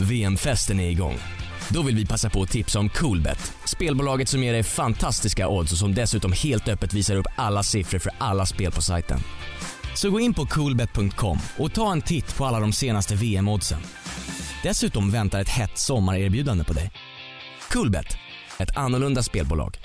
VM-festen är igång. Då vill vi passa på att tipsa om Coolbet. Spelbolaget som ger dig fantastiska odds och som dessutom helt öppet visar upp alla siffror för alla spel på sajten. Så gå in på coolbet.com och ta en titt på alla de senaste VM-oddsen. Dessutom väntar ett hett sommarerbjudande på dig. Coolbet, ett annorlunda spelbolag.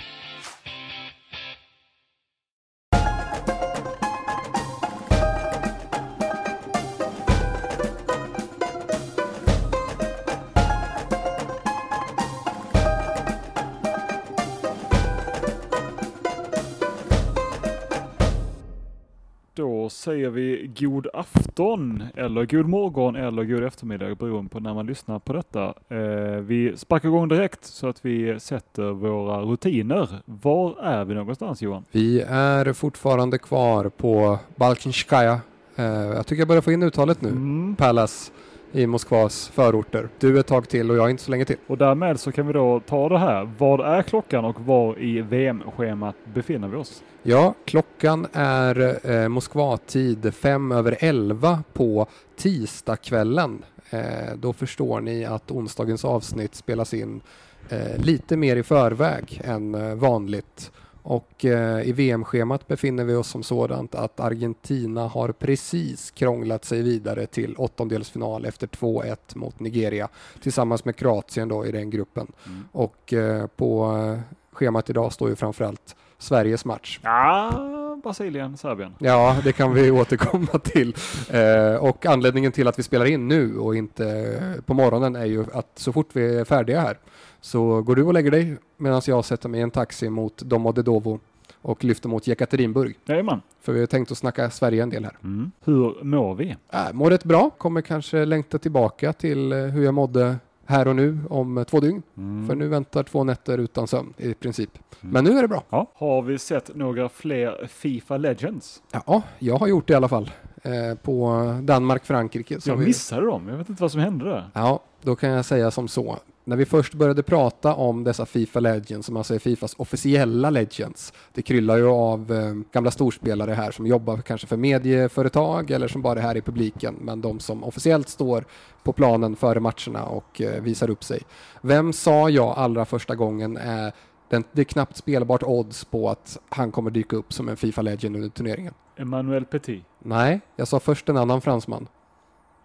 Säger vi god afton eller god morgon eller god eftermiddag beroende på när man lyssnar på detta. Eh, vi sparkar igång direkt så att vi sätter våra rutiner. Var är vi någonstans Johan? Vi är fortfarande kvar på Balkinskaya. Eh, jag tycker jag börjar få in uttalet nu. Mm. Palace i Moskvas förorter. Du ett tag till och jag inte så länge till. Och därmed så kan vi då ta det här. Vad är klockan och var i VM-schemat befinner vi oss? Ja, klockan är eh, Moskvatid fem över elva på tisdagskvällen. Eh, då förstår ni att onsdagens avsnitt spelas in eh, lite mer i förväg än eh, vanligt. Och eh, i VM-schemat befinner vi oss som sådant att Argentina har precis krånglat sig vidare till åttondelsfinal efter 2-1 mot Nigeria tillsammans med Kroatien då i den gruppen. Mm. Och eh, på eh, schemat idag står ju framförallt Sveriges match. Ja, Brasilien, Serbien. Ja, det kan vi återkomma till. Eh, och anledningen till att vi spelar in nu och inte eh, på morgonen är ju att så fort vi är färdiga här så går du och lägger dig medan jag sätter mig i en taxi mot Domodedovo och lyfter mot Jekaterinburg. Jajamän. För vi har tänkt att snacka Sverige en del här. Mm. Hur mår vi? Äh, mår rätt bra, kommer kanske längta tillbaka till eh, hur jag mådde här och nu om eh, två dygn. Mm. För nu väntar två nätter utan sömn i princip. Mm. Men nu är det bra. Ja. Har vi sett några fler Fifa Legends? Ja, jag har gjort det i alla fall. Eh, på Danmark-Frankrike. Jag vi- missade dem. Jag vet inte vad som hände där. Ja, då kan jag säga som så. När vi först började prata om dessa Fifa Legends, som alltså är Fifas officiella Legends, det kryllar ju av eh, gamla storspelare här som jobbar kanske för medieföretag eller som bara är här i publiken, men de som officiellt står på planen före matcherna och eh, visar upp sig. Vem sa jag allra första gången är den, det är knappt spelbart odds på att han kommer dyka upp som en Fifa Legend under turneringen. Emmanuel Petit. Nej, jag sa först en annan fransman.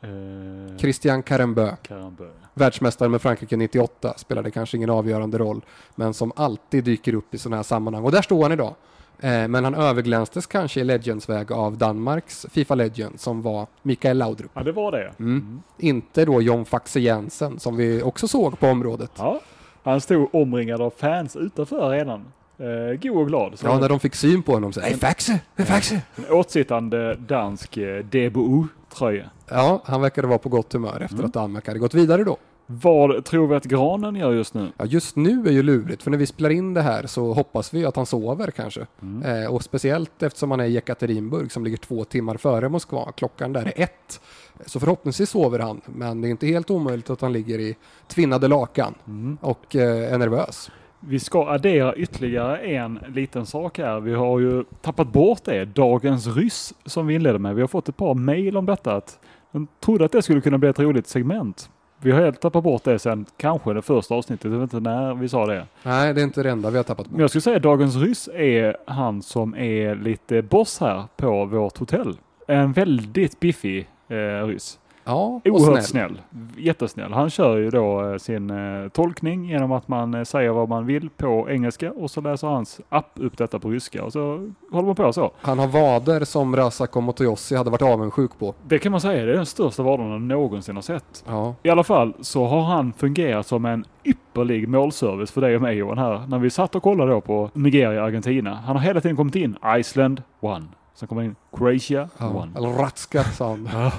Eh, Christian Carembeu. Karambö. världsmästare med Frankrike 98, spelade kanske ingen avgörande roll, men som alltid dyker upp i sådana här sammanhang. Och där står han idag. Eh, men han överglänstes kanske i Legends väg av Danmarks Fifa Legend som var Mikael Laudrup. Ja, det var det. Mm. Inte då John Faxe Jensen som vi också såg på området. Ja. Han stod omringad av fans utanför arenan. Eh, god och glad. Så Ja, när de fick syn på honom så Hej Faxe! Hej Faxe! En åtsittande dansk eh, DBO-tröja. Ja, han verkade vara på gott humör efter Mm. att Danmark hade gått vidare då. Vad tror vi att Granen gör just nu? Ja, just nu är ju lurigt, för när vi spelar in det här så hoppas vi att han sover kanske. Mm. Eh, och speciellt eftersom han är i Jekaterinburg som ligger två timmar före Moskva. Klockan där är ett. Så förhoppningsvis sover han, men det är inte helt omöjligt att han ligger i tvinnade lakan Mm. och eh, är nervös. Vi ska addera ytterligare en liten sak här. Vi har ju tappat bort det, dagens ryss som vi inledde med. Vi har fått ett par mejl om detta. Att de trodde att det skulle kunna bli ett roligt segment. Vi har helt tappat bort det sen kanske det första avsnittet. Jag vet inte när vi sa det. Nej, det är inte det enda vi har tappat Men bort. jag skulle säga att dagens ryss är han som är lite boss här på vårt hotell. En väldigt biffig eh, ryss. Ja, Oerhört snäll. snäll. Jättesnäll. Han kör ju då eh, sin eh, tolkning genom att man eh, säger vad man vill på engelska och så läser hans app upp detta på ryska och så håller man på så. Han har vader som Razak och Motoyossi hade varit avundsjuk på. Det kan man säga, det är den största vadan jag någonsin har sett. Ja, I alla fall så har han fungerat som en ypperlig målservice för dig och mig Johan här. När vi satt och kollade då på Nigeria-Argentina. Han har hela tiden kommit in. Iceland, one. Sen kommer in Croatia, ja. one. eller Ratska sa han. Ja,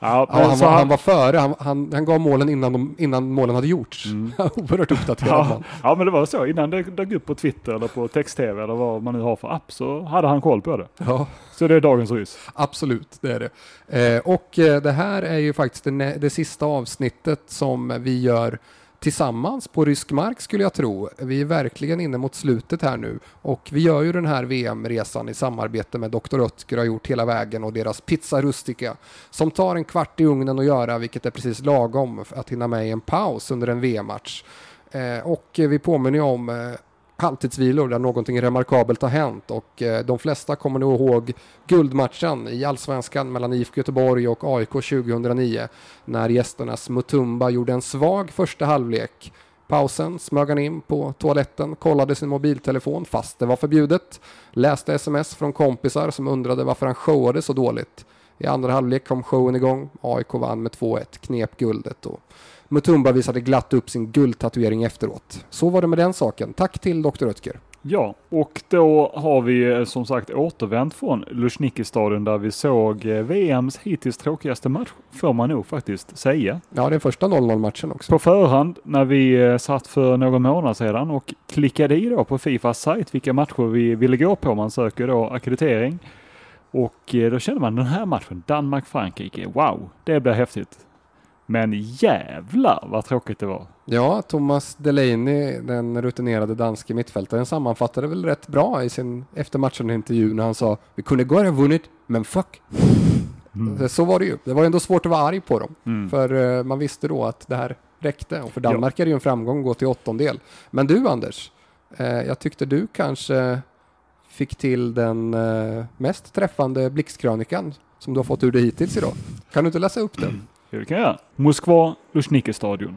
Ja, han, var, han- var före, han, han, han gav målen innan, de, innan målen hade gjorts. Mm. Oerhört uppdaterad Ja, ja, men det var så. Innan det dök upp på Twitter eller på text-tv eller vad man nu har för app så hade han koll på det. Ja. Så det är dagens ryss. Absolut, det är det. Eh, och eh, det här är ju faktiskt det, det sista avsnittet som vi gör tillsammans på rysk mark skulle jag tro. Vi är verkligen inne mot slutet här nu och vi gör ju den här VM-resan i samarbete med Dr. Oetker har gjort hela vägen och deras Pizza Rustica som tar en kvart i ugnen att göra vilket är precis lagom för att hinna med i en paus under en VM-match. Eh, och vi påminner om eh, halvtidsvilor där någonting remarkabelt har hänt och eh, de flesta kommer nog ihåg guldmatchen i allsvenskan mellan IFK Göteborg och AIK 2009 när gästernas Mutumba gjorde en svag första halvlek. Pausen smög han in på toaletten, kollade sin mobiltelefon fast det var förbjudet, läste sms från kompisar som undrade varför han showade så dåligt. I andra halvlek kom showen igång, AIK vann med 2-1, knep guldet och Mutumba visade glatt upp sin guldtatuering efteråt. Så var det med den saken. Tack till Dr. Röttger. Ja, och då har vi eh, som sagt återvänt från Lushniki-stadion där vi såg eh, VMs hittills tråkigaste match, får man nog faktiskt säga. Ja, den första 0-0 matchen också. På förhand när vi eh, satt för någon månad sedan och klickade i då på Fifas sajt vilka matcher vi ville gå på. Man söker då akkreditering. Och då känner man den här matchen, Danmark-Frankrike, wow, det blir häftigt. Men jävlar vad tråkigt det var. Ja, Thomas Delaney, den rutinerade danske mittfältaren, sammanfattade väl rätt bra i sin efter matchen-intervju när han sa vi kunde gå ha vunnit, men fuck. Mm. Så var det ju. Det var ändå svårt att vara arg på dem. Mm. För uh, man visste då att det här räckte. Och för Danmark ja. är det ju en framgång att gå till åttondel. Men du Anders, uh, jag tyckte du kanske fick till den uh, mest träffande blixtkrönikan som du har fått ur dig hittills idag. Kan du inte läsa upp den? Det kan jag göra. Moskva, Luzhniki-stadion.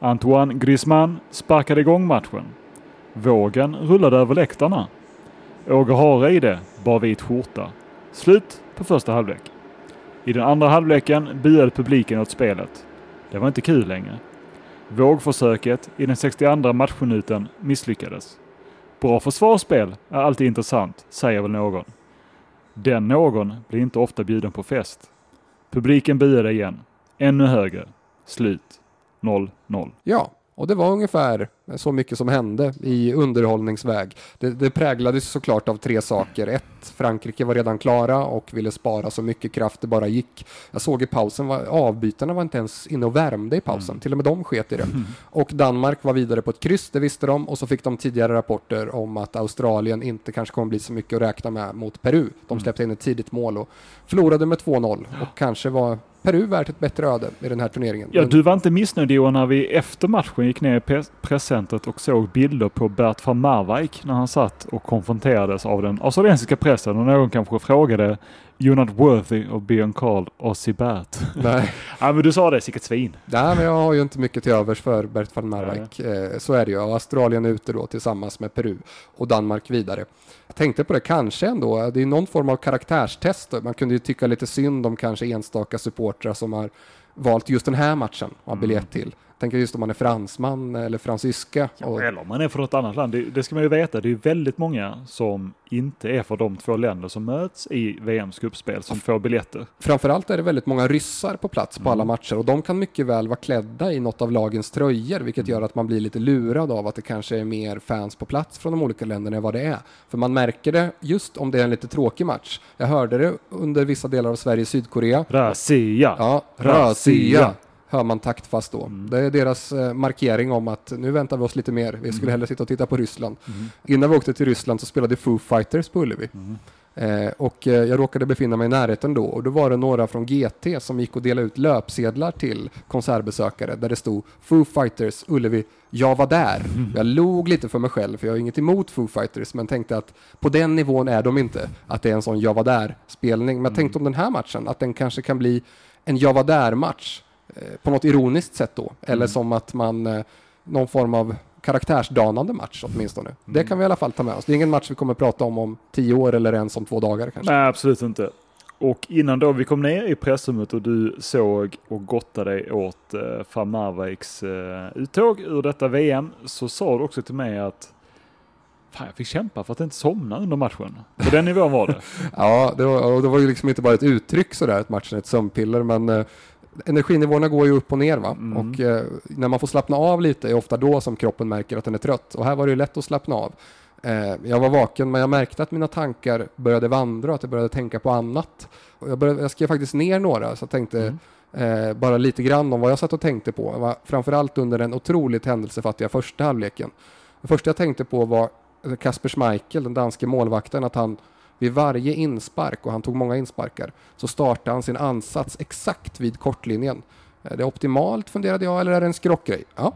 Antoine Griezmann sparkade igång matchen. Vågen rullade över läktarna. Åge Hareide bar vit skjorta. Slut på första halvlek. I den andra halvleken buade publiken åt spelet. Det var inte kul längre. Vågförsöket i den 62 matchminuten misslyckades. Bra försvarsspel är alltid intressant, säger väl någon. Den någon blir inte ofta bjuden på fest. Publiken buade igen. Ännu högre. Slut. 0-0. Ja, och det var ungefär så mycket som hände i underhållningsväg. Det, det präglades såklart av tre saker. Ett, Frankrike var redan klara och ville spara så mycket kraft det bara gick. Jag såg i pausen, var, avbytarna var inte ens inne och värmde i pausen. Mm. Till och med de sket i det. Mm. Och Danmark var vidare på ett kryss, det visste de. Och så fick de tidigare rapporter om att Australien inte kanske kommer bli så mycket att räkna med mot Peru. De mm. släppte in ett tidigt mål och förlorade med 2-0 och kanske var Peru värt ett bättre öde i den här turneringen. Ja, du var inte missnöjd Johan när vi efter matchen gick ner i presscentret och såg bilder på Bert van Marwijk när han satt och konfronterades av den australiensiska pressen och någon kanske frågade You're not worthy of being called Ozzy Bert. Nej. ja, men du sa det, sicket svin. Nej, men jag har ju inte mycket till övers för Bert van Marwijk. Eh, så är det ju. Australien är ute då tillsammans med Peru och Danmark vidare. Jag tänkte på det, kanske ändå, det är någon form av karaktärstest. Man kunde ju tycka lite synd om kanske enstaka supportrar som har valt just den här matchen och har biljett till tänker just om man är fransman eller fransyska. Ja. Eller om man är från ett annat land. Det, det, ska man ju veta. Det är väldigt många som inte är för de två länder som möts i VMs gruppspel som får biljetter. Framförallt är det väldigt många ryssar på plats på mm. alla matcher och de kan mycket väl vara klädda i något av lagens tröjor vilket gör att man blir lite lurad av att det kanske är mer fans på plats från de olika länderna än vad det är. För man märker det just om det är en lite tråkig match. Jag hörde det under vissa delar av Sverige-Sydkorea. Razia! Ja, Razia! Hör man taktfast då. Mm. Det är deras eh, markering om att nu väntar vi oss lite mer. Vi skulle mm. hellre sitta och titta på Ryssland. Mm. Innan vi åkte till Ryssland så spelade Foo Fighters på Ullevi. Mm. Eh, och eh, jag råkade befinna mig i närheten då och då var det några från GT som gick och delade ut löpsedlar till konsertbesökare där det stod Foo Fighters Ullevi, jag var där. Mm. Jag log lite för mig själv för jag har inget emot Foo Fighters men tänkte att på den nivån är de inte, att det är en sån jag var där spelning. Men jag tänkte om den här matchen, att den kanske kan bli en jag var där match Eh, på något ironiskt sätt då. Eller mm. som att man, eh, någon form av karaktärsdanande match åtminstone. Mm. Det kan vi i alla fall ta med oss. Det är ingen match vi kommer att prata om om tio år eller ens om två dagar kanske. Nej, absolut inte. Och innan då vi kom ner i pressrummet och du såg och gottade dig åt eh, van Marwijks eh, uttåg ur detta VM så sa du också till mig att Fan, jag fick kämpa för att inte somna under matchen. På den nivån var det. ja, det var, och det var ju liksom inte bara ett uttryck sådär att matchen är ett sömnpiller, men eh, energinivåerna går ju upp och ner va? Mm. och eh, när man får slappna av lite är ofta då som kroppen märker att den är trött och här var det ju lätt att slappna av. Eh, jag var vaken men jag märkte att mina tankar började vandra, att jag började tänka på annat. Och jag, började, jag skrev faktiskt ner några så jag tänkte mm. eh, bara lite grann om vad jag satt och tänkte på. Var framförallt under den otroligt händelsefattiga första halvleken. Det första jag tänkte på var Kasper Schmeichel, den danske målvakten, att han vid varje inspark, och han tog många insparkar, så startade han sin ansats exakt vid kortlinjen. Är det optimalt funderade jag, eller är det en skrockgrej? Ja.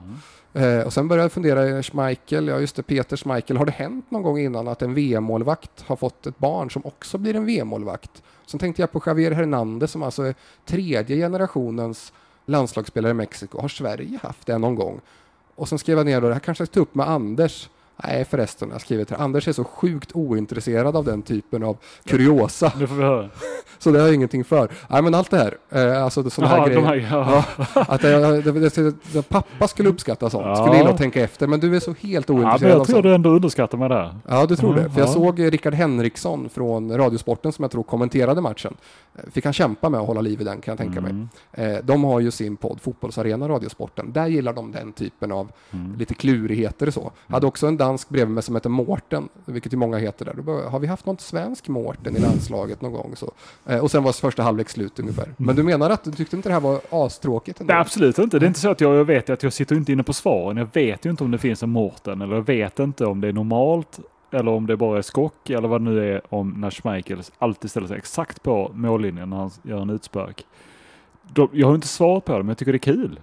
Eh, och sen började jag fundera, Schmeichel, ja just det, Peter Schmeichel, har det hänt någon gång innan att en VM-målvakt har fått ett barn som också blir en VM-målvakt? Sen tänkte jag på Javier Hernandez som alltså är tredje generationens landslagsspelare i Mexiko. Har Sverige haft det någon gång? Och sen skrev jag ner då, det här kanske jag ska ta upp med Anders. Nej förresten, jag skrivit här. Anders är så sjukt ointresserad av den typen av kuriosa. Nu får vi höra. Så det har jag ingenting för. Nej men allt det här, eh, alltså sådana här grejer. här, ja. Ja, att jag, det, det, det, pappa skulle uppskatta sånt, Ja. skulle gilla att tänka efter, men du är så helt ja, men ointresserad jag tror du ändå underskattar mig där. Ja, du tror det. För jag Ja. såg Rickard Henriksson från Radiosporten som jag tror kommenterade matchen. Eh, Fick han kämpa med att hålla liv i den kan jag tänka mig. Mm. Eh, De har ju sin podd Fotbollsarena, Radiosporten. Där gillar de den typen av Mm. lite klurigheter och så. Hade också en dansk bredvid mig som heter Mårten, vilket ju många heter där. Då bara, har vi haft någon svensk Mårten i landslaget någon gång? Så. Eh, Och sen var första halvlek slut ungefär. Men du menar att du tyckte inte det här var astråkigt? Ändå? Nej, absolut inte. Det är inte så att jag, jag vet att jag sitter inte inne på svaren. Jag vet ju inte om det finns en Mårten eller jag vet inte om det är normalt eller om det bara är skock eller vad det nu är om när Schmeichel alltid ställer sig exakt på mållinjen när han gör en utspark. Jag har inte svar på det, men jag tycker det är kul.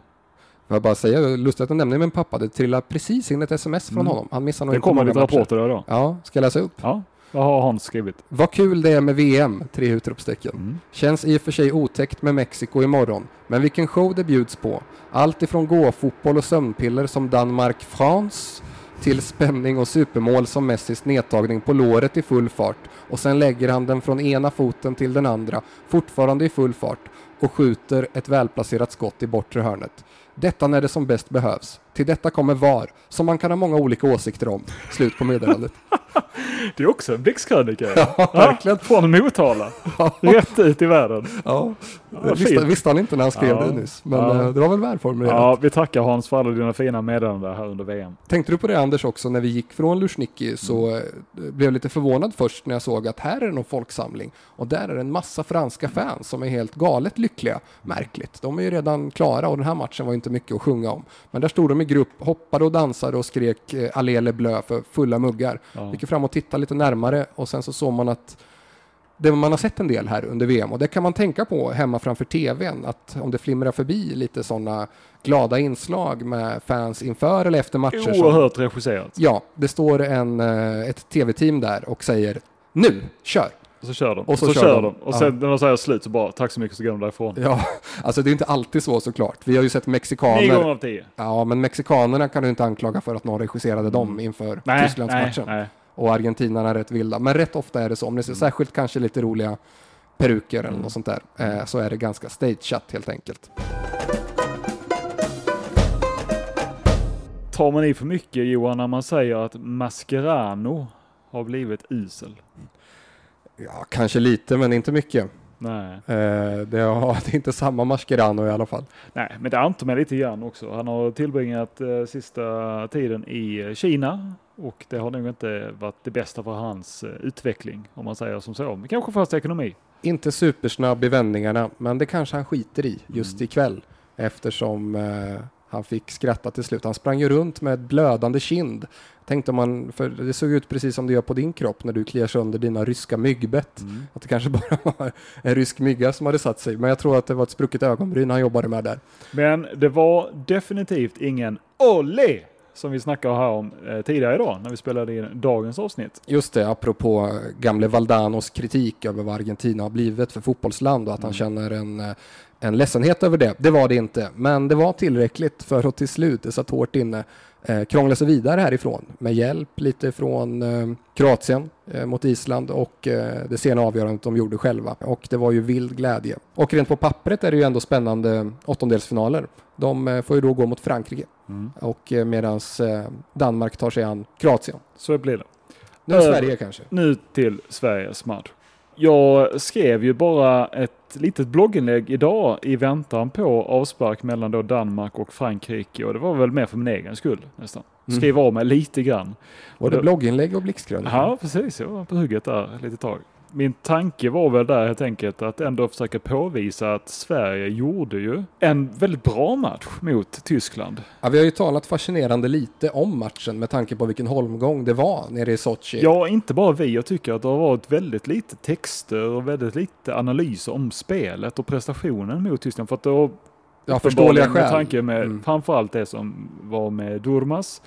Jag bara säga, lustigt att du nämner min pappa. Det trillade precis in ett sms från Mm. honom. Han missade nog Det kommer lite rapporter idag. Ja, ska jag läsa upp? Ja, vad har Hans skrivit? Vad kul det är med VM! Tre utropstecken. Mm. Känns i och för sig otäckt med Mexiko imorgon, men vilken show det bjuds på. Allt ifrån gåfotboll och sömnpiller som Danmark-France till spänning och supermål som Messis nedtagning på låret i full fart och sen lägger han den från ena foten till den andra, fortfarande i full fart och skjuter ett välplacerat skott i bortre hörnet. Detta när det som bäst behövs. Till detta kommer VAR, som man kan ha många olika åsikter om. Slut på meddelandet. Det är också en blixtkrönika. Ja, verkligen. Från Motala. Rätt ut i världen. Ja, Ja, visste, visste han inte när han skrev Ja. det nyss, men Ja. eh, det var väl välformulerat. Ja, vi tackar Hans för alla dina fina meddelanden här under VM. Tänkte du på det Anders också när vi gick från Lushniki så eh, blev jag lite förvånad först när jag såg att här är det någon folksamling och där är det en massa franska fans som är helt galet lyckliga. Märkligt. De är ju redan klara och den här matchen var inte mycket att sjunga om. Men där stod de i grupp, hoppade och dansade och skrek eh, Allele blö för fulla muggar. Ja. Gick fram och tittade lite närmare och sen så såg man att det man har sett en del här under VM och det kan man tänka på hemma framför TVn att om det flimrar förbi lite sådana glada inslag med fans inför eller efter matcher. som- Oerhört regisserat. Ja, det står en, eh, ett tv-team där och säger nu, kör! Och så kör de. Och så kör de. Och Ja. sen när de säger slut så bara tack så mycket så går de därifrån. Ja, alltså det är inte alltid så såklart. Vi har ju sett Nio mexikaner. gånger av tio. Ja, men mexikanerna kan du inte anklaga för att någon regisserade dem inför Mm. Nej, nej, Tysklandsmatchen. nej. Och argentinarna är rätt vilda. Men rätt ofta är det så. Om det ser Mm. särskilt kanske lite roliga peruker eller något sånt där, eh, så är det ganska stageat helt enkelt. Tar man i för mycket Johan när man säger att Mascherano har blivit usel? Ja, kanske lite, men inte mycket. Nej. Eh, det, har, det är inte samma Mascherano i alla fall. Nej, men det antar mig lite grann också. Han har tillbringat eh, sista tiden i Kina och det har nog inte varit det bästa för hans eh, utveckling om man säger som så. Men kanske för hans ekonomi. Inte supersnabb i vändningarna, men det kanske han skiter i just Mm. ikväll eftersom han fick skratta till slut. Han sprang ju runt med blödande kind. Tänkte man, för det såg ut precis som det gör på din kropp när du kliar sönder dina ryska myggbett. Att det kanske bara var en rysk mygga som hade satt sig. Men jag tror att det var ett sprucket ögonbryn han jobbade med där. Men det var definitivt ingen Olé som vi snackade här om eh, tidigare idag när vi spelade in dagens avsnitt. Just det, apropå gamle Valdanos kritik över vad Argentina har blivit för fotbollsland och att han känner en, eh, en ledsenhet över det. Det var det inte, men det var tillräckligt för att till slut, det satt hårt inne, eh, krångla sig vidare härifrån med hjälp lite från eh, Kroatien eh, mot Island och eh, det sena avgörandet de gjorde själva. Och det var ju vild glädje. Och rent på pappret är det ju ändå spännande åttondelsfinaler. De eh, får ju då gå mot Frankrike och eh, medans eh, Danmark tar sig an Kroatien. Så blir det. Nu Eh, Sverige kanske. Nu till Sveriges match. Jag skrev ju bara ett litet blogginlägg idag i väntan på avspark mellan då Danmark och Frankrike och det var väl mer för min egen skull nästan. Mm. Skriva av mig lite grann. Var det då- blogginlägg och blixtkrönika? Ja, precis. Jag var på hugget där ett litet tag. Min tanke var väl där helt enkelt att ändå försöka påvisa att Sverige gjorde ju en väldigt bra match mot Tyskland. Ja, vi har ju talat fascinerande lite om matchen med tanke på vilken holmgång det var nere i Sochi. Ja, inte bara vi. Jag tycker att det har varit väldigt lite texter och väldigt lite analyser om spelet och prestationen mot Tyskland. För att det har ja, förståeliga med skäl. tanke med Mm. framförallt det som var med Durmas.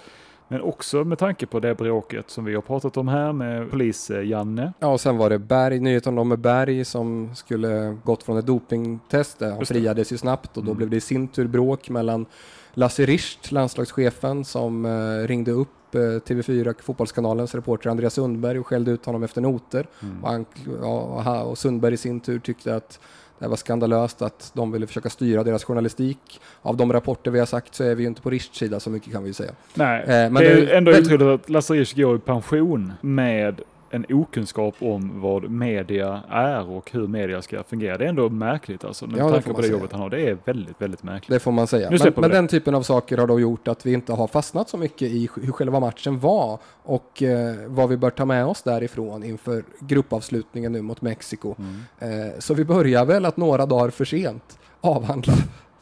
Men också med tanke på det bråket som vi har pratat om här med polis-Janne. Ja, och sen var det Berg, nyheten om Berg som skulle gått från ett dopingtest. Han friades ju snabbt och då Mm. blev det i sin tur bråk mellan Lasse Richt, landslagschefen, som eh, ringde upp eh, TV4 Fotbollskanalens reporter Andreas Sundberg och skällde ut honom efter noter. Mm. Och, han, ja, och Sundberg i sin tur tyckte att det var skandalöst att de ville försöka styra deras journalistik. Av de rapporter vi har sagt så är vi ju inte på Richts sida, så mycket kan vi ju säga. Nej, Eh, men det är det- ändå otroligt att Lasse Risch går i pension med en okunskap om vad media är och hur media ska fungera. Det är ändå märkligt alltså. Med Ja, tanke på det säga. jobbet han har. Det är väldigt, väldigt märkligt. Det får man säga. Men, men den typen av saker har då gjort att vi inte har fastnat så mycket i hur själva matchen var och eh, vad vi bör ta med oss därifrån inför gruppavslutningen nu mot Mexiko. Mm. Eh, så vi börjar väl att några dagar för sent avhandla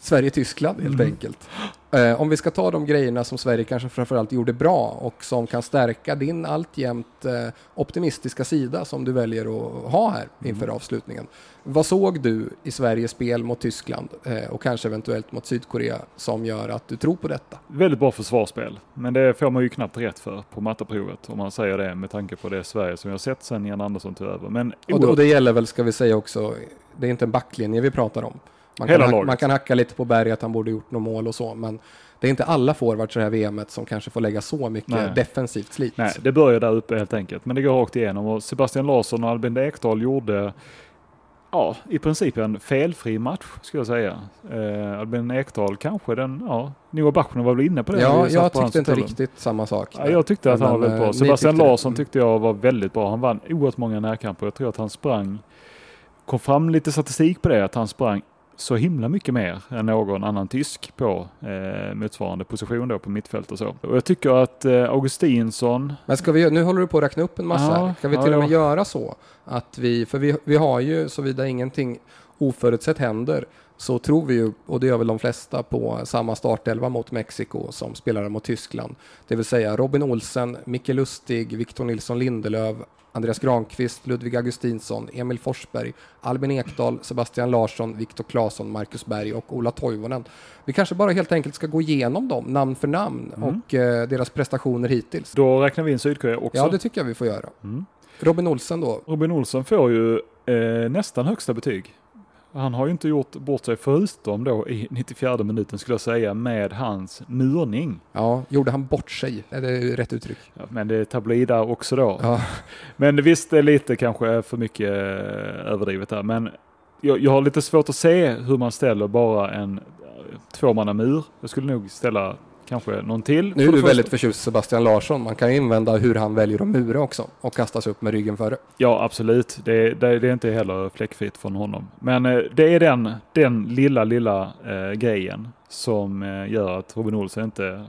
Sverige-Tyskland helt Mm. enkelt. Eh, om vi ska ta de grejerna som Sverige kanske framförallt gjorde bra och som kan stärka din alltjämt eh, optimistiska sida som du väljer att ha här inför Mm. avslutningen. Vad såg du i Sveriges spel mot Tyskland eh, och kanske eventuellt mot Sydkorea som gör att du tror på detta? Väldigt bra försvarsspel. Men det får man ju knappt rätt för på matteprovet om man säger det med tanke på det Sverige som har sett sen Jan Andersson tog över. Men Och och det gäller väl, ska vi säga också, det är inte en backlinje vi pratar om. Man kan, Hela hack, laget. man kan hacka lite på Berg att han borde gjort något mål och så, men det är inte alla forwards i det här VMet som kanske får lägga så mycket Nej. defensivt slit. Nej, det börjar där uppe helt enkelt. Men det går rakt igenom och Sebastian Larsson och Albin Ekdal gjorde Ja, i princip en felfri match skulle jag säga. Eh, Albin Ekdal kanske den, ja, Noah Bachmann var väl inne på det. ja, jag tyckte inte riktigt samma sak. Ja, jag tyckte att han var Men, väldigt bra. Sebastian tyckte. Larsson Mm. tyckte jag var väldigt bra. Han vann oerhört många närkamper. Jag tror att han sprang, kom fram lite statistik på det, att han sprang så himla mycket mer än någon annan tysk på eh, motsvarande position då på mittfält och så. Och jag tycker att eh, Augustinsson, Men ska vi, nu håller du på att räkna upp en massa. Ja, här. Ska vi ja, till och med ja. göra så att vi, för vi, vi har ju, såvida ingenting oförutsett händer, så tror vi ju, och det gör väl de flesta, på samma startelva mot Mexiko som spelare mot Tyskland. Det vill säga Robin Olsen, Micke Lustig, Victor Nilsson Lindelöf, Andreas Granqvist, Ludvig Augustinsson, Emil Forsberg, Albin Ekdal, Sebastian Larsson, Viktor Claesson, Marcus Berg och Ola Toivonen. Vi kanske bara helt enkelt ska gå igenom dem, namn för namn, Mm. och eh, deras prestationer hittills. då räknar vi in Sydkorea också. Ja, det tycker jag vi får göra. Mm. Robin Olsen då. Robin Olsson får ju eh, nästan högsta betyg. Han har ju inte gjort bort sig förutom då i 94 minuten skulle jag säga med hans murning. Ja, gjorde han bort sig? Är det rätt uttryck? Ja, men det är tabloid där också då. Ja, Men visst, det är lite kanske för mycket eh, överdrivet där. Men jag, jag har lite svårt att se hur man ställer bara en eh, tvåmannamur. Jag skulle nog ställa kanske någon till. nu är du väldigt förtjust Sebastian Larsson. Man kan ju invända hur han väljer att mura också och kasta sig upp med ryggen före. Ja, absolut. Det, det, det är inte heller fläckfritt från honom. Men eh, det är den, den lilla, lilla eh, grejen som eh, gör att Robin Olsen inte...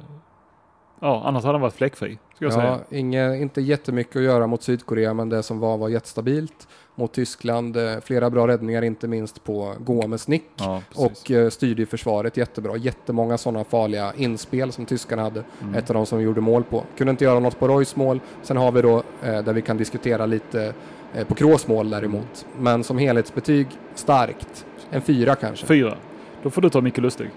Ja, annars hade han varit fläckfri, ska jag Ja, säga. inge, inte jättemycket att göra mot Sydkorea, men det som var var jättestabilt. Mot Tyskland, eh, flera bra räddningar, inte minst på Gomes nick. Ja. Och eh, styrde försvaret jättebra. Jättemånga sådana farliga inspel som tyskarna hade. Mm. Ett av de som gjorde mål på. Kunde inte göra något på Roys mål. Sen har vi då eh, där vi kan diskutera lite eh, på Kroos mål däremot. Men som helhetsbetyg starkt. En fyra kanske. Fyra. Då får du ta Micke Lustig.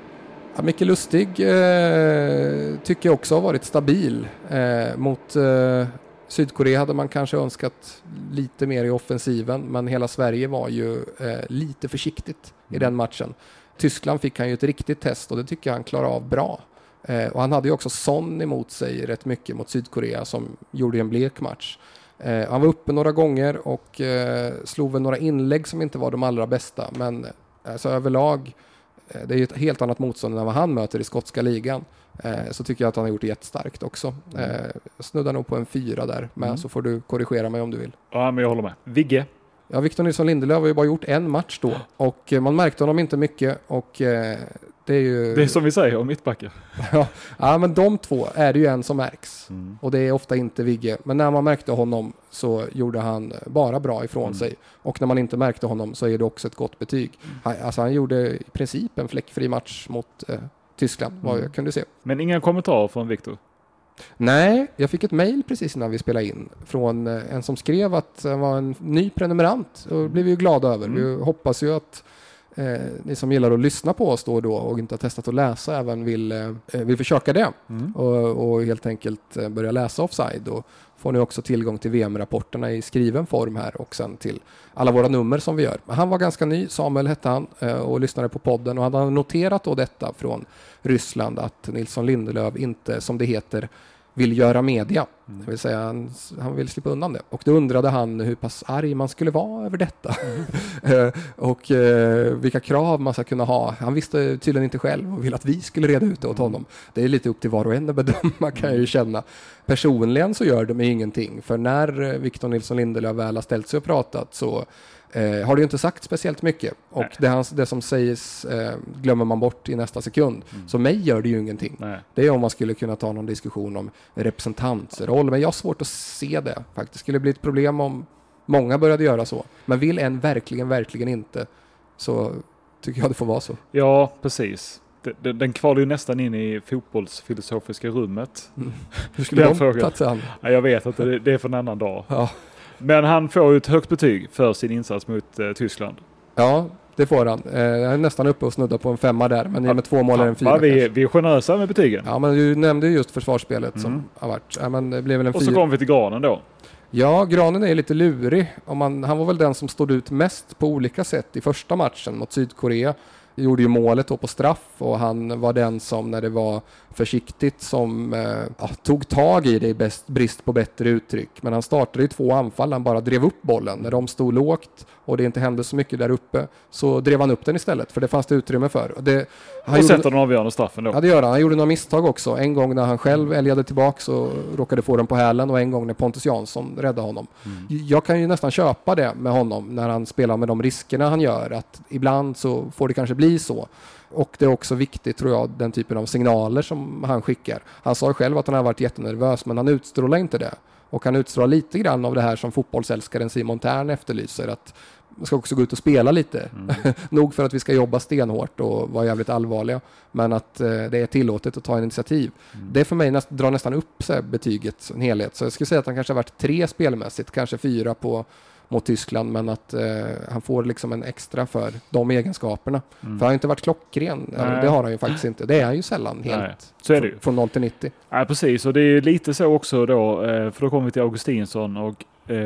Ja, Micke Lustig eh, tycker jag också har varit stabil. Eh, mot eh, Sydkorea hade man kanske önskat lite mer i offensiven, men hela Sverige var ju eh, lite försiktigt i den matchen. Tyskland fick han ju ett riktigt test och det tycker jag han klarar av bra. Eh, och han hade ju också Son emot sig rätt mycket mot Sydkorea som gjorde en blek match. Eh, han var uppe några gånger och eh, slog väl några inlägg som inte var de allra bästa, men alltså överlag Eh, det är ju ett helt annat motstånd än vad han möter i skotska ligan. Eh, Så tycker jag att han har gjort det jättestarkt också. Mm. Eh, Jag snuddar nog på en fyra där, men Mm. så får du korrigera mig om du vill. Ja, men jag håller med. Vigge. Ja, Victor Nilsson Lindelöf har ju bara gjort en match då och eh, man märkte honom inte mycket och eh, det är ju... Det är som vi säger om mittbackar. ja, ja, men de två är det ju en som märks. Mm. Och det är ofta inte Vigge. Men när man märkte honom så gjorde han bara bra ifrån Mm. sig. Och när man inte märkte honom så är det också ett gott betyg. Han, alltså han gjorde i princip en fläckfri match mot eh, Tyskland, vad Mm. jag kunde se. Men inga kommentarer från Viktor. Nej, jag fick ett mejl precis innan vi spelade in från eh, en som skrev att han var en ny prenumerant. Och det blev vi ju glada över. Mm. Vi hoppas ju att eh, ni som gillar att lyssna på oss då och då och inte har testat att läsa även vill, eh, vill försöka det. Mm. och, och helt enkelt eh, börja läsa offside. Och får ni också tillgång till VM-rapporterna i skriven form här och sen till alla våra nummer som vi gör. Han var ganska ny, Samuel hette han, eh, och lyssnade på podden och han hade noterat då detta från Ryssland att Nilsson Lindelöf inte, som det heter, vill göra media. Mm. Det vill säga han, han vill slippa undan det. Och då undrade han hur pass arg man skulle vara över detta. Eh, och eh, vilka krav man ska kunna ha. Han visste tydligen inte själv och ville att vi skulle reda ut det åt honom. Det är lite upp till var och en att bedöma kan jag ju känna. Personligen så gör det mig ingenting. För när eh, Victor Nilsson Lindelöf väl har ställt sig och pratat så eh, har det ju inte sagt speciellt mycket. Och det, hans, det som sägs eh, glömmer man bort i nästa sekund. Mm. Så mig gör det ju ingenting. Nej. Det är om man skulle kunna ta någon diskussion om representantsroll, men jag har svårt att se det faktiskt. Det skulle bli ett problem om många började göra så. Men vill en verkligen, verkligen inte så tycker jag det får vara så. Ja, precis. Den- kvalar ju nästan in i fotbollsfilosofiska rummet. Hur skulle Den de frågan. tagit sig an? Ja, jag vet att det, det är för en annan dag. Ja. Men han får ju ett högt betyg för sin insats mot eh, Tyskland. ja, det får han. Eh, jag är nästan uppe och snuddar på en femma där, men i och med två mål är det en fyra. Vi, kanske. vi är generösa med betygen. Ja, men du nämnde ju just försvarsspelet som Mm. har varit. Ja, men det blev väl en Och så fyra. kommer vi till granen då. Ja, Granen är lite lurig. Om man, han var väl den som stod ut mest på olika sätt i första matchen mot Sydkorea. Gjorde ju målet då på straff och han var den som när det var försiktigt som eh, ja, tog tag i det i bäst, brist på bättre uttryck. Men han startade ju två anfall, han bara drev upp bollen. När de stod lågt och det inte hände så mycket där uppe så drev han upp den istället för det fanns det utrymme för. Det, han och sätter den avgörande straffen då. Ja det gör han. Han gjorde några misstag också. En gång när han själv älgade tillbaks och råkade få den på hälen och en gång när Pontus Jansson räddade honom. Mm. Jag kan ju nästan köpa det med honom när han spelar med de riskerna han gör. Att ibland så får det kanske bli så. Och det är också viktigt tror jag, den typen av signaler som han skickar. Han sa själv att han har varit jättenervös men han utstrålar inte det. Och han utstrålar lite grann av det här som fotbollsälskaren Simon Tern efterlyser. Att man ska också gå ut och spela lite. Mm. Nog för att vi ska jobba stenhårt och vara jävligt allvarliga. Men att eh, det är tillåtet att ta initiativ. Mm. Det för mig näst, drar nästan upp så här, betyget en helhet. Så jag skulle säga att han kanske har varit tre spelmässigt, kanske fyra på mot Tyskland, men att eh, han får liksom en extra för de egenskaperna. Mm. För han har inte varit klockren, Nej. det har han ju faktiskt inte. Det är han ju sällan helt. Nej, så är det ju. Från 0 till 90. Ja, precis. Och det är lite så också då, eh, för då kommer vi till Augustinsson och eh,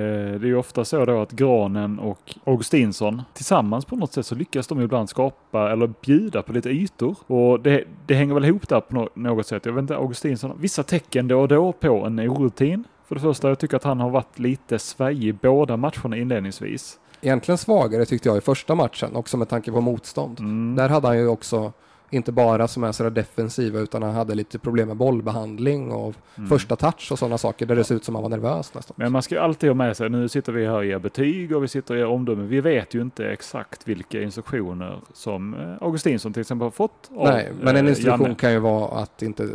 det är ju ofta så då att Granen och Augustinsson tillsammans på något sätt så lyckas de ibland skapa eller bjuda på lite ytor. Och det, det hänger väl ihop där på nå- något sätt. Jag vet inte, Augustinsson vissa tecken då och då på en orutin. För det första, jag tycker att han har varit lite svajig i båda matcherna inledningsvis. Egentligen svagare tyckte jag i första matchen, också med tanke på motstånd. Mm. Där hade han ju också, inte bara som är sådär defensiva, utan han hade lite problem med bollbehandling och Mm. första touch och sådana saker där det ser ut som han var nervös nästan. Men man ska ju alltid ha med sig, nu sitter vi här och ger betyg och vi sitter och ger omdömen. Vi vet ju inte exakt vilka instruktioner som eh, Augustinsson till exempel har fått av Nej, men en eh, instruktion Janne. kan ju vara att inte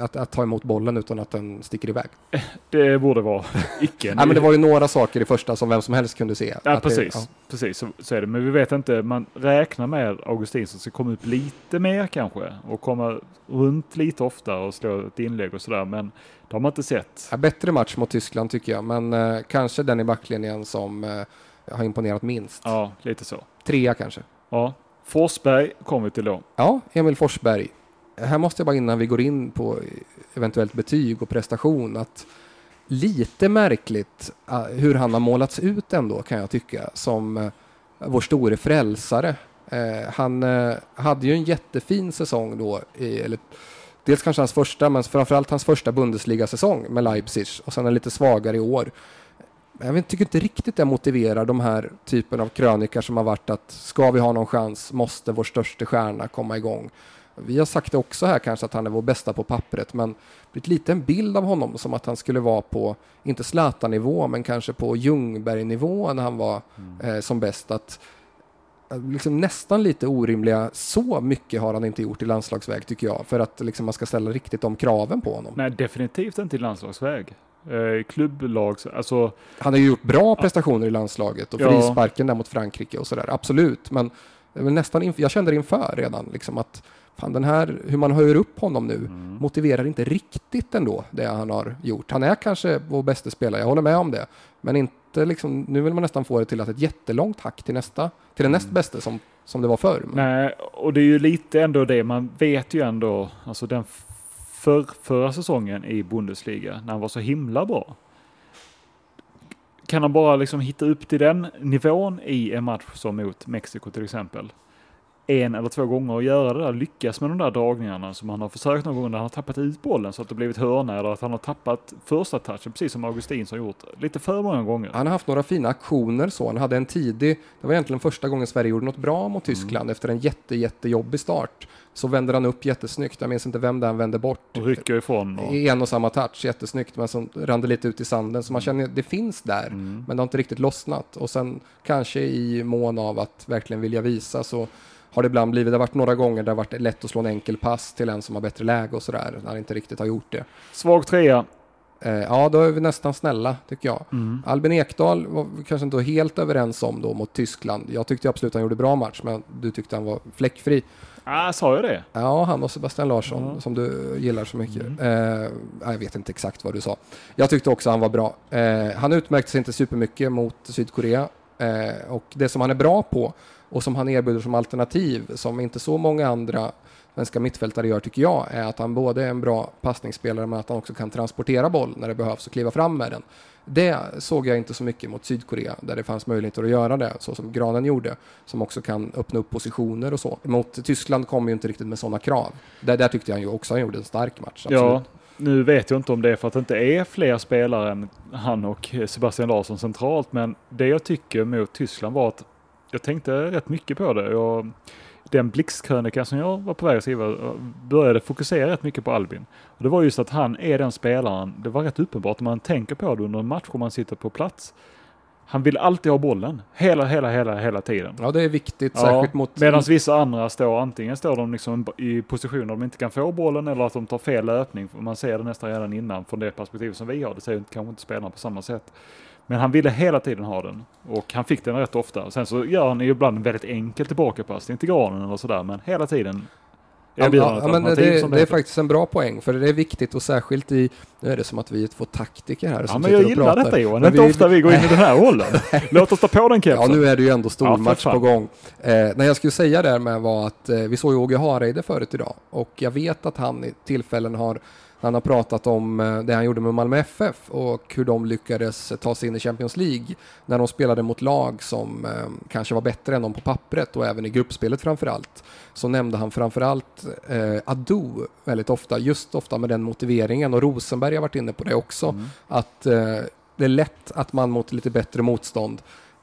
att, att ta emot bollen utan att den sticker iväg. Det borde vara icke. Nej, men det var ju några saker i första som vem som helst kunde se. Ja, Att det- precis. ja. precis så, så är det. Men vi vet inte, man räknar med Augustinsson ska komma upp lite mer kanske och komma runt lite oftare och slå ett inlägg och sådär. Men det har man inte sett. Ja, bättre match mot Tyskland tycker jag, men eh, kanske den i backlinjen som eh, har imponerat minst. Ja, lite så. Trea kanske. Ja. Forsberg kommer vi till då. Ja, Emil Forsberg. Här måste jag bara innan vi går in på eventuellt betyg och prestation att lite märkligt ah, hur han har målats ut ändå kan jag tycka som eh, vår store frälsare. Eh, han eh, hade ju en jättefin säsong då, i, eller dels kanske hans första, men framförallt hans första Bundesliga-säsong med Leipzig och sen en lite svagare i år. Jag tycker inte riktigt det motiverar de här typen av krönikor som har varit att ska vi ha någon chans måste vår största stjärna komma igång. Vi har sagt det också här kanske att han är vår bästa på pappret, men blivit lite en bild av honom som att han skulle vara på, inte Zlatan-nivå, men kanske på Ljungberg-nivå när han var eh, som bäst. Att, eh, liksom nästan lite orimliga, så mycket har han inte gjort i landslagsväg tycker jag, för att liksom, man ska ställa riktigt de kraven på honom. Nej, definitivt inte i landslagsväg. Eh, klubblags, alltså Han har ju gjort bra prestationer i landslaget och Ja. frisparken där mot Frankrike och sådär, absolut. Men det nästan jag kände det inför redan, liksom att fan, den här, hur man höjer upp honom nu Mm. motiverar inte riktigt ändå det han har gjort. Han är kanske vår bästa spelare, jag håller med om det. Men inte liksom, nu vill man nästan få det till att ett jättelångt hack till nästa, till den näst bästa som, som det var förr. Nej, och det är ju lite ändå det, man vet ju ändå, alltså den för, förra säsongen i Bundesliga, när han var så himla bra. Kan han bara liksom hitta upp till den nivån i en match som mot Mexiko till exempel, en eller två gånger och göra det där, lyckas med de där dragningarna som han har försökt någon gång när han har tappat ut bollen så att det blivit hörna eller att han har tappat första touchen, precis som Augustin har gjort lite för många gånger. Han har haft några fina aktioner så. Han hade en tidig, det var egentligen första gången Sverige gjorde något bra mot Tyskland efter en jätte, jättejobbig start. Så vänder han upp jättesnyggt. Jag minns inte vem det är han vände bort. Och rycker ifrån. Och, I en och samma touch, jättesnyggt, men som rann det lite ut i sanden. Så man känner det finns där, mm. men det har inte riktigt lossnat. Och sen kanske i mån av att verkligen vilja visa så har det ibland blivit, det har varit några gånger där det har varit lätt att slå en enkel pass till en som har bättre läge och sådär, när han inte riktigt har gjort det. Svag trea. Eh, ja, då är vi nästan snälla, tycker jag. Mm. Albin Ekdal var vi kanske inte helt överens om då mot Tyskland. Jag tyckte absolut han gjorde bra match, men du tyckte han var fläckfri. Ah, sa jag det? Ja, han och Sebastian Larsson Ja. som du gillar så mycket. Mm. Eh, jag vet inte exakt vad du sa. Jag tyckte också han var bra. Eh, han utmärkte sig inte supermycket mot Sydkorea eh, och det som han är bra på och som han erbjuder som alternativ som inte så många andra svenska mittfältare gör tycker jag är att han både är en bra passningsspelare men att han också kan transportera boll när det behövs och kliva fram med den. Det såg jag inte så mycket mot Sydkorea där det fanns möjligheter att göra det så som Granen gjorde som också kan öppna upp positioner och så. Mot Tyskland kom ju inte riktigt med sådana krav. Där, där tyckte jag ju också han gjorde en stark match. Absolut. Ja, nu vet jag inte om det är för att det inte är fler spelare än han och Sebastian Larsson centralt, men det jag tycker mot Tyskland var att jag tänkte rätt mycket på det. Jag, den blixtkrönika som jag var på väg att skriva eh, började fokusera rätt mycket på Albin. Och det var just att han är den spelaren, det var rätt uppenbart om man tänker på det under en match om man sitter på plats. Han vill alltid ha bollen, hela, hela, hela, hela tiden. Ja, det är viktigt, Ja, särskilt mot... Medan vissa andra står antingen står de liksom i positioner där de inte kan få bollen eller att de tar fel löpning. Man ser det nästan redan innan från det perspektiv som vi har. Det ser kanske inte spelarna på samma sätt. Men han ville hela tiden ha den och han fick den rätt ofta. Sen så gör han ju ibland en väldigt enkel tillbakapassning till granen eller sådär. Men hela tiden Ja, ja, men det, det är faktiskt en bra poäng, för det är viktigt och särskilt i... Nu är det som att vi är två taktiker här Ja, som men sitter jag gillar pratar. detta Johan. Det Men är inte vi- ofta vi går in i den här rollen. Låt oss ta på den Ja, kepsen. nu är det ju ändå Ja, stormatch fan. på gång. Eh, när jag skulle säga där med var att eh, vi såg ju Åge Hareide förut idag och jag vet att han i tillfällen har han har pratat om eh, det han gjorde med Malmö FF och hur de lyckades ta sig in i Champions League när de spelade mot lag som eh, kanske var bättre än dem på pappret och även i gruppspelet framför allt. Så nämnde han framför allt eh, Adu väldigt ofta, just ofta med den motiveringen och Rosenberg har varit inne på det också, Mm. att eh, det är lätt att man mot lite bättre motstånd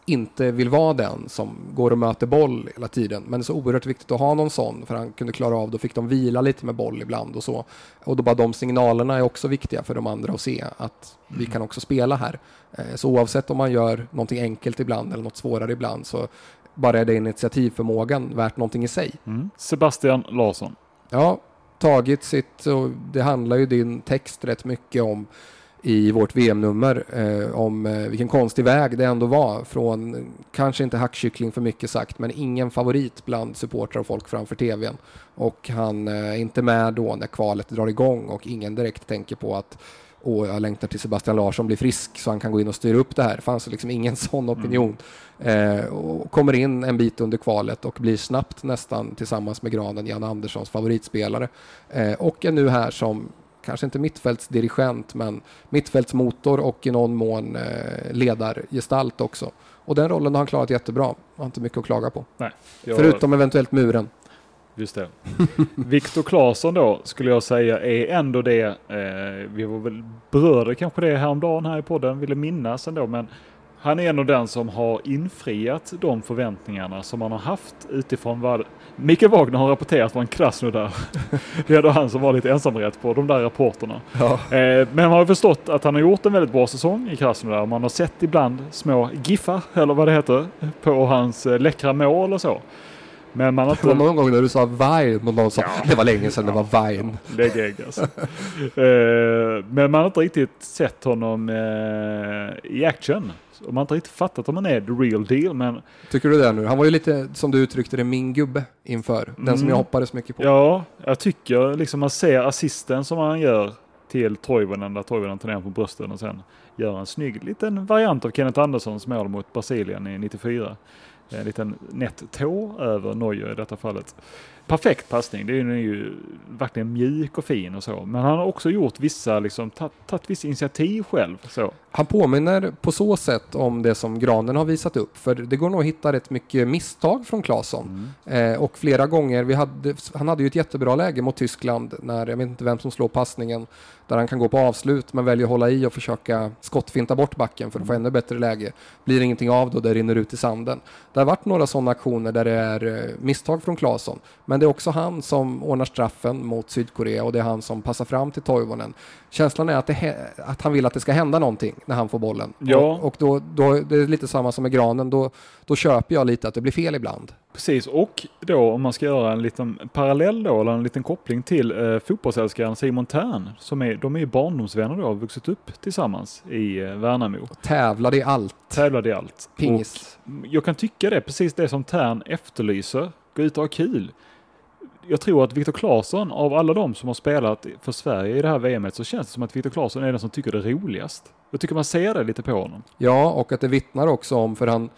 inte vill vara den som går och möter boll hela tiden. Men det är så oerhört viktigt att ha någon sån för han kunde klara av, då fick de vila lite med boll ibland och så. Och då bara de signalerna är också viktiga för de andra att se att vi kan också spela här. Eh, Så oavsett om man gör någonting enkelt ibland eller något svårare ibland så bara är det initiativförmågan värt någonting i sig. Mm. Sebastian Larsson. Ja, tagit sitt, och det handlar ju din text rätt mycket om i vårt VM-nummer eh, om eh, vilken konstig väg det ändå var från, eh, kanske inte hackkyckling för mycket sagt, men ingen favorit bland supportrar och folk framför tvn. Och han eh, är inte med då när kvalet drar igång och ingen direkt tänker på att Åh, jag längtar till Sebastian Larsson blir frisk så han kan gå in och styra upp det här. Det fanns liksom ingen sån opinion. Eh, och kommer in en bit under kvalet och blir snabbt nästan tillsammans med Granen Jan Anderssons favoritspelare. Eh, och är nu här som, kanske inte mittfältsdirigent, men mittfältsmotor och i någon mån eh, ledargestalt också. Och den rollen har han klarat jättebra. Har inte mycket att klaga på. Jag- Förutom eventuellt muren. Just det. Viktor Claesson då skulle jag säga är ändå det, eh, vi var väl berörde kanske det häromdagen här i podden, ville minnas ändå, men Han är nog den som har infriat de förväntningarna som man har haft utifrån vad Mikael Wagner har rapporterat från Krasnodar. Det är då han som var lite ensamrätt på de där rapporterna. Ja. Eh, Men man har förstått att han har gjort en väldigt bra säsong i Krasnodar. Man har sett ibland små giffar, eller vad det heter, på hans eh, läckra mål och så. Men man har Det var någon gång när du sa Vine och någon sa det var länge sedan det var Vine. Lägg ägg alltså. Eh, Men man har inte riktigt sett honom i action. Och man har inte riktigt fattat om han är the real deal. Men Tycker du det nu? Han var ju lite, som du uttryckte det, min gubbe inför. Den som Mm. jag hoppades mycket på. ja, jag tycker liksom man ser assisten som han gör till Toivonen, där Toivonen tar ner på brösten och sen gör en snygg liten variant av Kenneth Anderssons mål mot Brasilien i 94. En liten nätt tå över Neuer i detta fallet. Perfekt passning, det är ju- ju verkligen mjuk och fin och så. Men han har också gjort vissa, liksom tagit vissa initiativ själv. Så. Han påminner på så sätt om det som Granen har visat upp. För det går nog att hitta rätt mycket misstag från Claesson. Eh, och flera gånger, vi hade, han hade ju ett jättebra läge mot Tyskland när, jag vet inte vem som slår passningen, där han kan gå på avslut men väljer att hålla i och försöka skottfinta bort backen för att få ännu bättre läge. Blir ingenting av då, det rinner ut i sanden. Det har varit några sådana aktioner där det är eh, misstag från Claesson. Men det är också han som ordnar straffen mot Sydkorea och det är han som passar fram till Toivonen. Känslan är att, att han vill att det ska hända någonting när han får bollen. Ja. Och, och då, då, det är lite samma som med Granen, då, då köper jag lite att det blir fel ibland. Precis, och då om man ska göra en liten parallell då, eller en liten koppling till eh, fotbollsälskaren Simon Tern. Som är, de är ju barndomsvänner då, har vuxit upp tillsammans i eh, Värnamo. Tävlade i allt. Tävlade i allt. Pingis. Och jag kan tycka det, precis det som Tern efterlyser. Gå ut och ha kul. Jag tror att Viktor Claesson, av alla de som har spelat för Sverige i det här VMet, så känns det som att Viktor Claesson är den som tycker det är roligast. Jag tycker man ser det lite på honom. Ja, och att det vittnar också om, för han,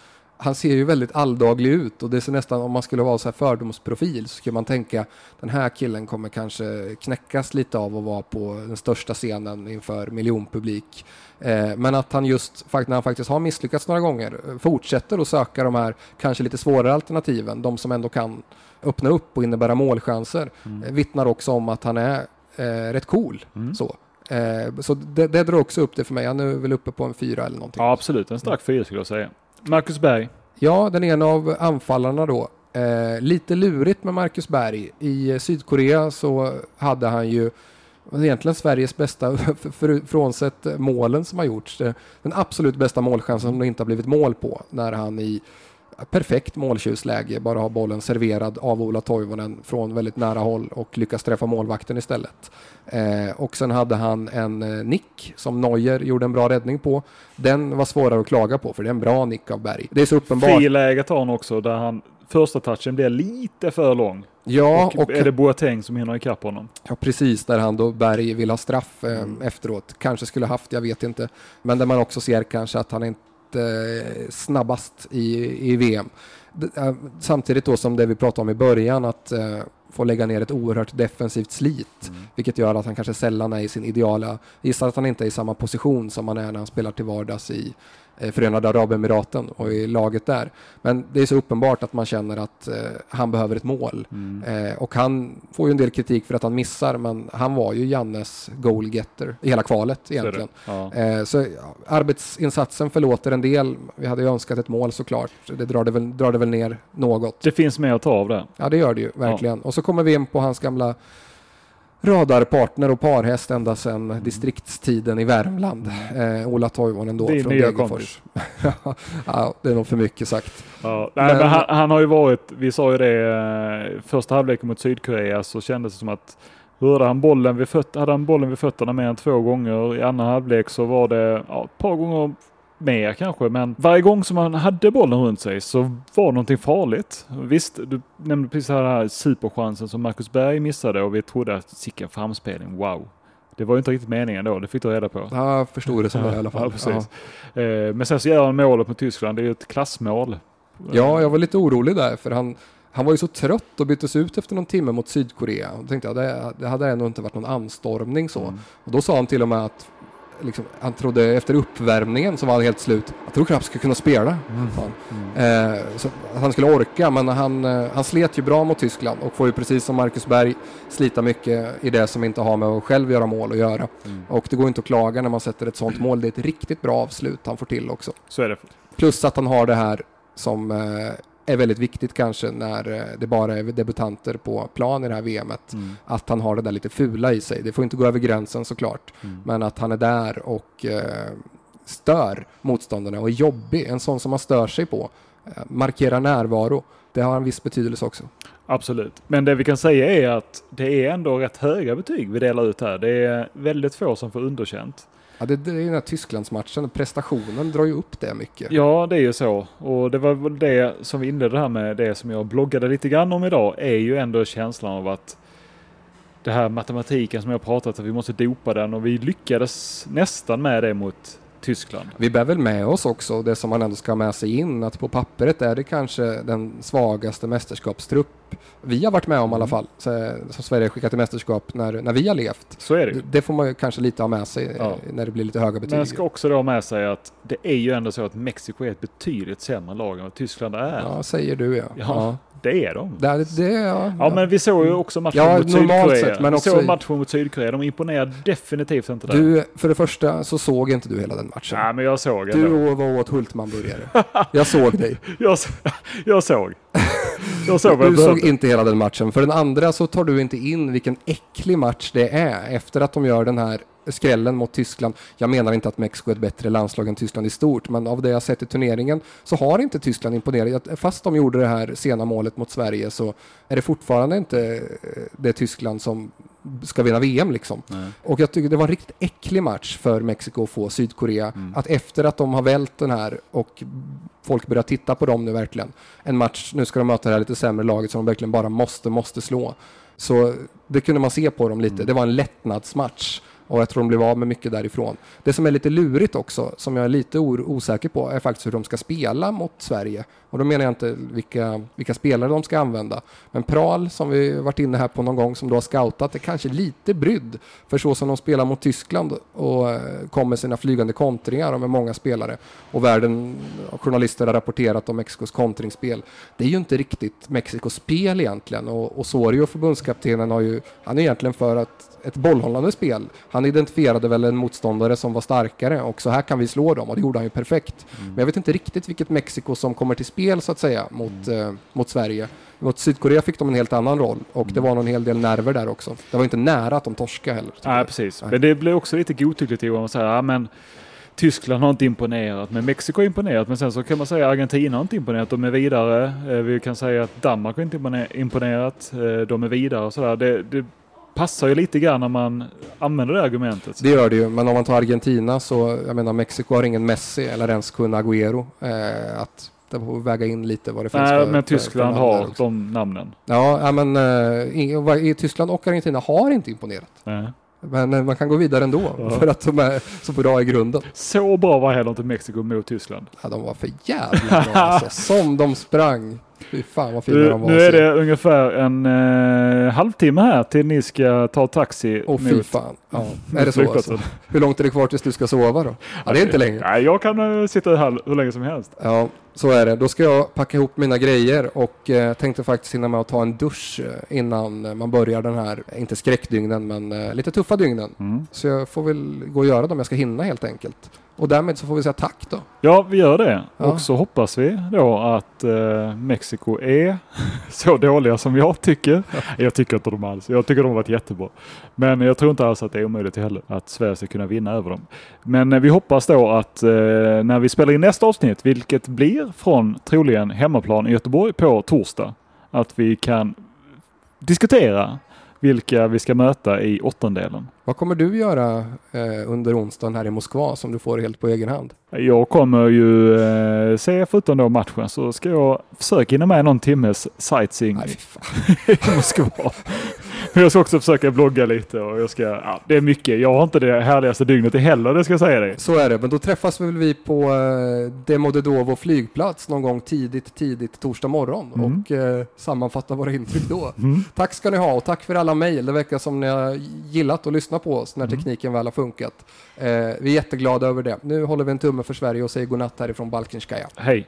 han ser ju väldigt alldaglig ut och det ser nästan, om man skulle vara så här fördomsprofil, så skulle man tänka den här killen kommer kanske knäckas lite av att vara på den största scenen inför miljonpublik. Eh, men att han just, när han faktiskt har misslyckats några gånger, eh, fortsätter att söka de här kanske lite svårare alternativen, de som ändå kan öppna upp och innebära målchanser, eh, vittnar också om att han är eh, rätt cool. Mm. Så, eh, så det, det drar också upp det för mig. Han är väl uppe på en fyra eller någonting. Ja, absolut. En stark fyra skulle jag säga. Marcus Berg. Ja, den ena av anfallarna då. Eh, lite lurigt med Marcus Berg. I eh, Sydkorea så hade han ju egentligen Sveriges bästa, för- för- frånsett målen som har gjorts, eh, den absolut bästa målchansen som det inte har blivit mål på. När han i perfekt måltjusläge bara har bollen serverad av Ola Toivonen från väldigt nära håll och lyckas träffa målvakten istället. Eh, och sen hade han en eh, nick som Neuer gjorde en bra räddning på. Den var svårare att klaga på för det är en bra nick av Berg. Det är så uppenbart. Friläget har han också där han första touchen blir lite för lång. Ja, och, och, är det Boateng som hinner ikapp honom. ja, precis där han då Berg vill ha straff eh, Mm. efteråt. Kanske skulle haft, jag vet inte. Men där man också ser kanske att han inte snabbast i, i VM. Eh, Samtidigt då som det vi pratade om i början att eh, få lägga ner ett oerhört defensivt slit. Mm. Vilket gör att han kanske sällan är i sin ideala, gissar att han inte är i samma position som han är när han spelar till vardags i eh, Förenade Arabemiraten och i laget där. Men det är så uppenbart att man känner att eh, han behöver ett mål. Eh, och han får ju en del kritik för att han missar, men han var ju Jannes goalgetter i hela kvalet det. egentligen. Ja. Eh, så ja, arbetsinsatsen förlåter en del. Vi hade ju önskat ett mål såklart. Det drar det väl, drar det väl ner något. Det finns mer att ta av där. Ja, det gör det ju verkligen. Och så kommer vi in på hans gamla radarpartner och parhäst ända sedan distriktstiden i Värmland. Eh, Ola Toivonen då Din från Degerfors. ja, det är nog för mycket sagt. Ja, nej, Men- men han, han har ju varit, vi sa ju det, eh, första halvleken mot Sydkorea så kändes det som att rörde han bollen vid, föt- hade han bollen vid fötterna mer än två gånger. I andra halvlek så var det ja, ett par gånger mer kanske, men varje gång som han hade bollen runt sig så var någonting farligt. Visst, du nämnde precis den här superchansen som Marcus Berg missade och vi trodde att sicken framspelning, wow. Det var ju inte riktigt meningen då, det fick du reda på. Ja, jag förstod det som det i alla fall. Ja, precis. Eh, Men sen så gör han målet mot Tyskland, det är ju ett klassmål. Ja, jag var lite orolig där för han, han var ju så trött och byttes ut efter någon timme mot Sydkorea. Då tänkte jag det, det hade ändå inte varit någon anstormning så. Mm. Och då sa han till och med att liksom, han trodde efter uppvärmningen så var han helt slut. Jag tror knappt skulle kunna spela. sa han. Eh, så att han skulle orka, men han, eh, han slet ju bra mot Tyskland och får ju precis som Marcus Berg slita mycket i det som inte har med att själv göra mål att göra. Och det går inte att klaga när man sätter ett sånt mål. Det är ett riktigt bra avslut han får till också. Så är det. Plus att han har det här som eh, är väldigt viktigt kanske när eh, det bara är debutanter på plan i det här VMet. Mm. Att han har det där lite fula i sig. Det får inte gå över gränsen såklart. Men att han är där och eh, stör motståndarna och är jobbig. En sån som man stör sig på. Eh, markerar närvaro. Det har en viss betydelse också. Absolut. Men det vi kan säga är att det är ändå rätt höga betyg vi delar ut här. Det är väldigt få som får underkänt. Ja, det, det är den här Tysklandsmatchen. Prestationen drar ju upp det mycket. Ja, det är ju så. Och det var väl det som vi inledde här med, det som jag bloggade lite grann om idag, är ju ändå känslan av att det här matematiken som jag pratat om, att vi måste dopa den och vi lyckades nästan med det mot Tyskland. Vi bär väl med oss också det som man ändå ska ha med sig in att på pappret är det kanske den svagaste mästerskapstrupp vi har varit med om i alla fall så- som Sverige skickat till mästerskap när, när vi har levt. Så är det Det, det får man ju kanske lite ha med sig Ja. eh, när det blir lite höga Men betyg. jag ska också då ha med sig att det är ju ändå så att Mexiko är ett betydligt sämre lag än vad Tyskland är. Ja, säger du ja. Ja. Det är de. Det, det, ja, Ja, men vi såg ju också matchen Ja, mot Sydkorea. sett, men vi också såg matchen mot Sydkorea. De imponerar definitivt inte där. Du, för det första så såg inte du hela den matchen. Nej, men jag såg Du ändå. var åt Hultmanburgare. Jag såg dig. Jag, jag såg. Jag såg Du såg inte hela den matchen. För den andra så tar du inte in vilken äcklig match det är efter att de gör den här skrällen mot Tyskland. Jag menar inte att Mexiko är ett bättre landslag än Tyskland i stort, men av det jag sett i turneringen så har inte Tyskland imponerat. Fast de gjorde det här sena målet mot Sverige så är det fortfarande inte eh, det Tyskland som ska vinna VM liksom. Nej. Och jag tycker det var en riktigt äcklig match för Mexiko att få Sydkorea. Att efter att de har vält den här och folk börjar titta på dem nu verkligen. En match, nu ska de möta det här lite sämre laget som de verkligen bara måste, måste slå. Så det kunde man se på dem lite. Det var en lättnadsmatch. Och jag tror de blev av med mycket därifrån. Det som är lite lurigt också, som jag är lite osäker på, är faktiskt hur de ska spela mot Sverige. Och då menar jag inte vilka, vilka spelare de ska använda. Men Pral, som vi varit inne här på någon gång, som då har scoutat, är kanske lite brydd. För så som de spelar mot Tyskland och eh, kom med sina flygande kontringar och med många spelare. Och världen, och journalister har rapporterat om Mexikos kontringsspel. Det är ju inte riktigt Mexikos spel egentligen. Och Osorio, förbundskaptenen, har ju, han är egentligen för att ett bollhållande spel. Han identifierade väl en motståndare som var starkare och så här kan vi slå dem och det gjorde han ju perfekt. Men jag vet inte riktigt vilket Mexiko som kommer till spel så att säga mot, eh, mot Sverige. Mot Sydkorea fick de en helt annan roll och det var en hel del nerver där också. Det var inte nära att de torskade heller. Nej, jag. precis. Nej. Men det blir också lite godtyckligt Johan att säga, ja men Tyskland har inte imponerat, men Mexiko har imponerat. Men sen så kan man säga att Argentina har inte imponerat, de är vidare. Eh, Vi kan säga att Danmark har inte impone- imponerat, eh, de är vidare och sådär. Det, det passar ju lite grann när man använder det argumentet. Det gör det ju, men om man tar Argentina så, jag menar Mexiko har ingen Messi eller ens Kun Agüero. Eh, att det får väga in lite vad det finns Nej, för, men Tyskland för där har också. de namnen. Ja, men i, vad- i Tyskland och Argentina har inte imponerat. Nej. Men eh, man kan gå vidare ändå Ja. för att de är så bra i grunden. Så bra var heller inte Mexiko mot Tyskland. Ja, de var för jävla bra alltså. Som de sprang. Fy fan vad fina Nu, de var. nu är se. det ungefär en eh, halvtimme här till ni ska ta taxi Åh fy mot fan. Ja. Är det så alltså? Hur långt är det kvar tills du ska sova då? Ja, det är inte länge. Nej, jag kan eh, sitta här hur länge som helst. Ja, så är det. Då ska jag packa ihop mina grejer och eh, tänkte faktiskt hinna med att ta en dusch eh, innan eh, man börjar den här, inte skräckdygnen, men eh, lite tuffa dygnen. Mm. Så jag får väl gå och göra dem jag ska hinna helt enkelt. Och därmed så får vi säga tack då. Ja, vi gör det. Ja. Och så hoppas vi då att eh, Mexiko är så dåliga som jag tycker. Jag tycker inte de alls. Jag tycker de har varit jättebra. Men jag tror inte alls att det är omöjligt heller att Sverige ska kunna vinna över dem. Men eh, vi hoppas då att eh, när vi spelar in nästa avsnitt, vilket blir från troligen hemmaplan i Göteborg på torsdag, att vi kan diskutera vilka vi ska möta i åttondelen. Vad kommer du göra eh, under onsdagen här i Moskva som du får helt på egen hand? Jag kommer ju eh, se, förutom då matchen, så ska jag försöka hinna med någon timmes sightseeing Nej, i Moskva. jag ska också försöka blogga lite och jag ska, ja, det är mycket. Jag har inte det härligaste dygnet heller, det ska jag säga dig. Så är det, men då träffas väl vi på eh, Demodedovo flygplats någon gång tidigt, tidigt torsdag morgon Mm. och eh, sammanfatta våra intryck då. Mm. Tack ska ni ha och tack för alla mejl. Det verkar som ni har gillat att lyssna på oss när Mm. tekniken väl har funkat. Eh, vi är jätteglada över det. Nu håller vi en tumme för Sverige och säger godnatt härifrån Balkinskaja. Hej!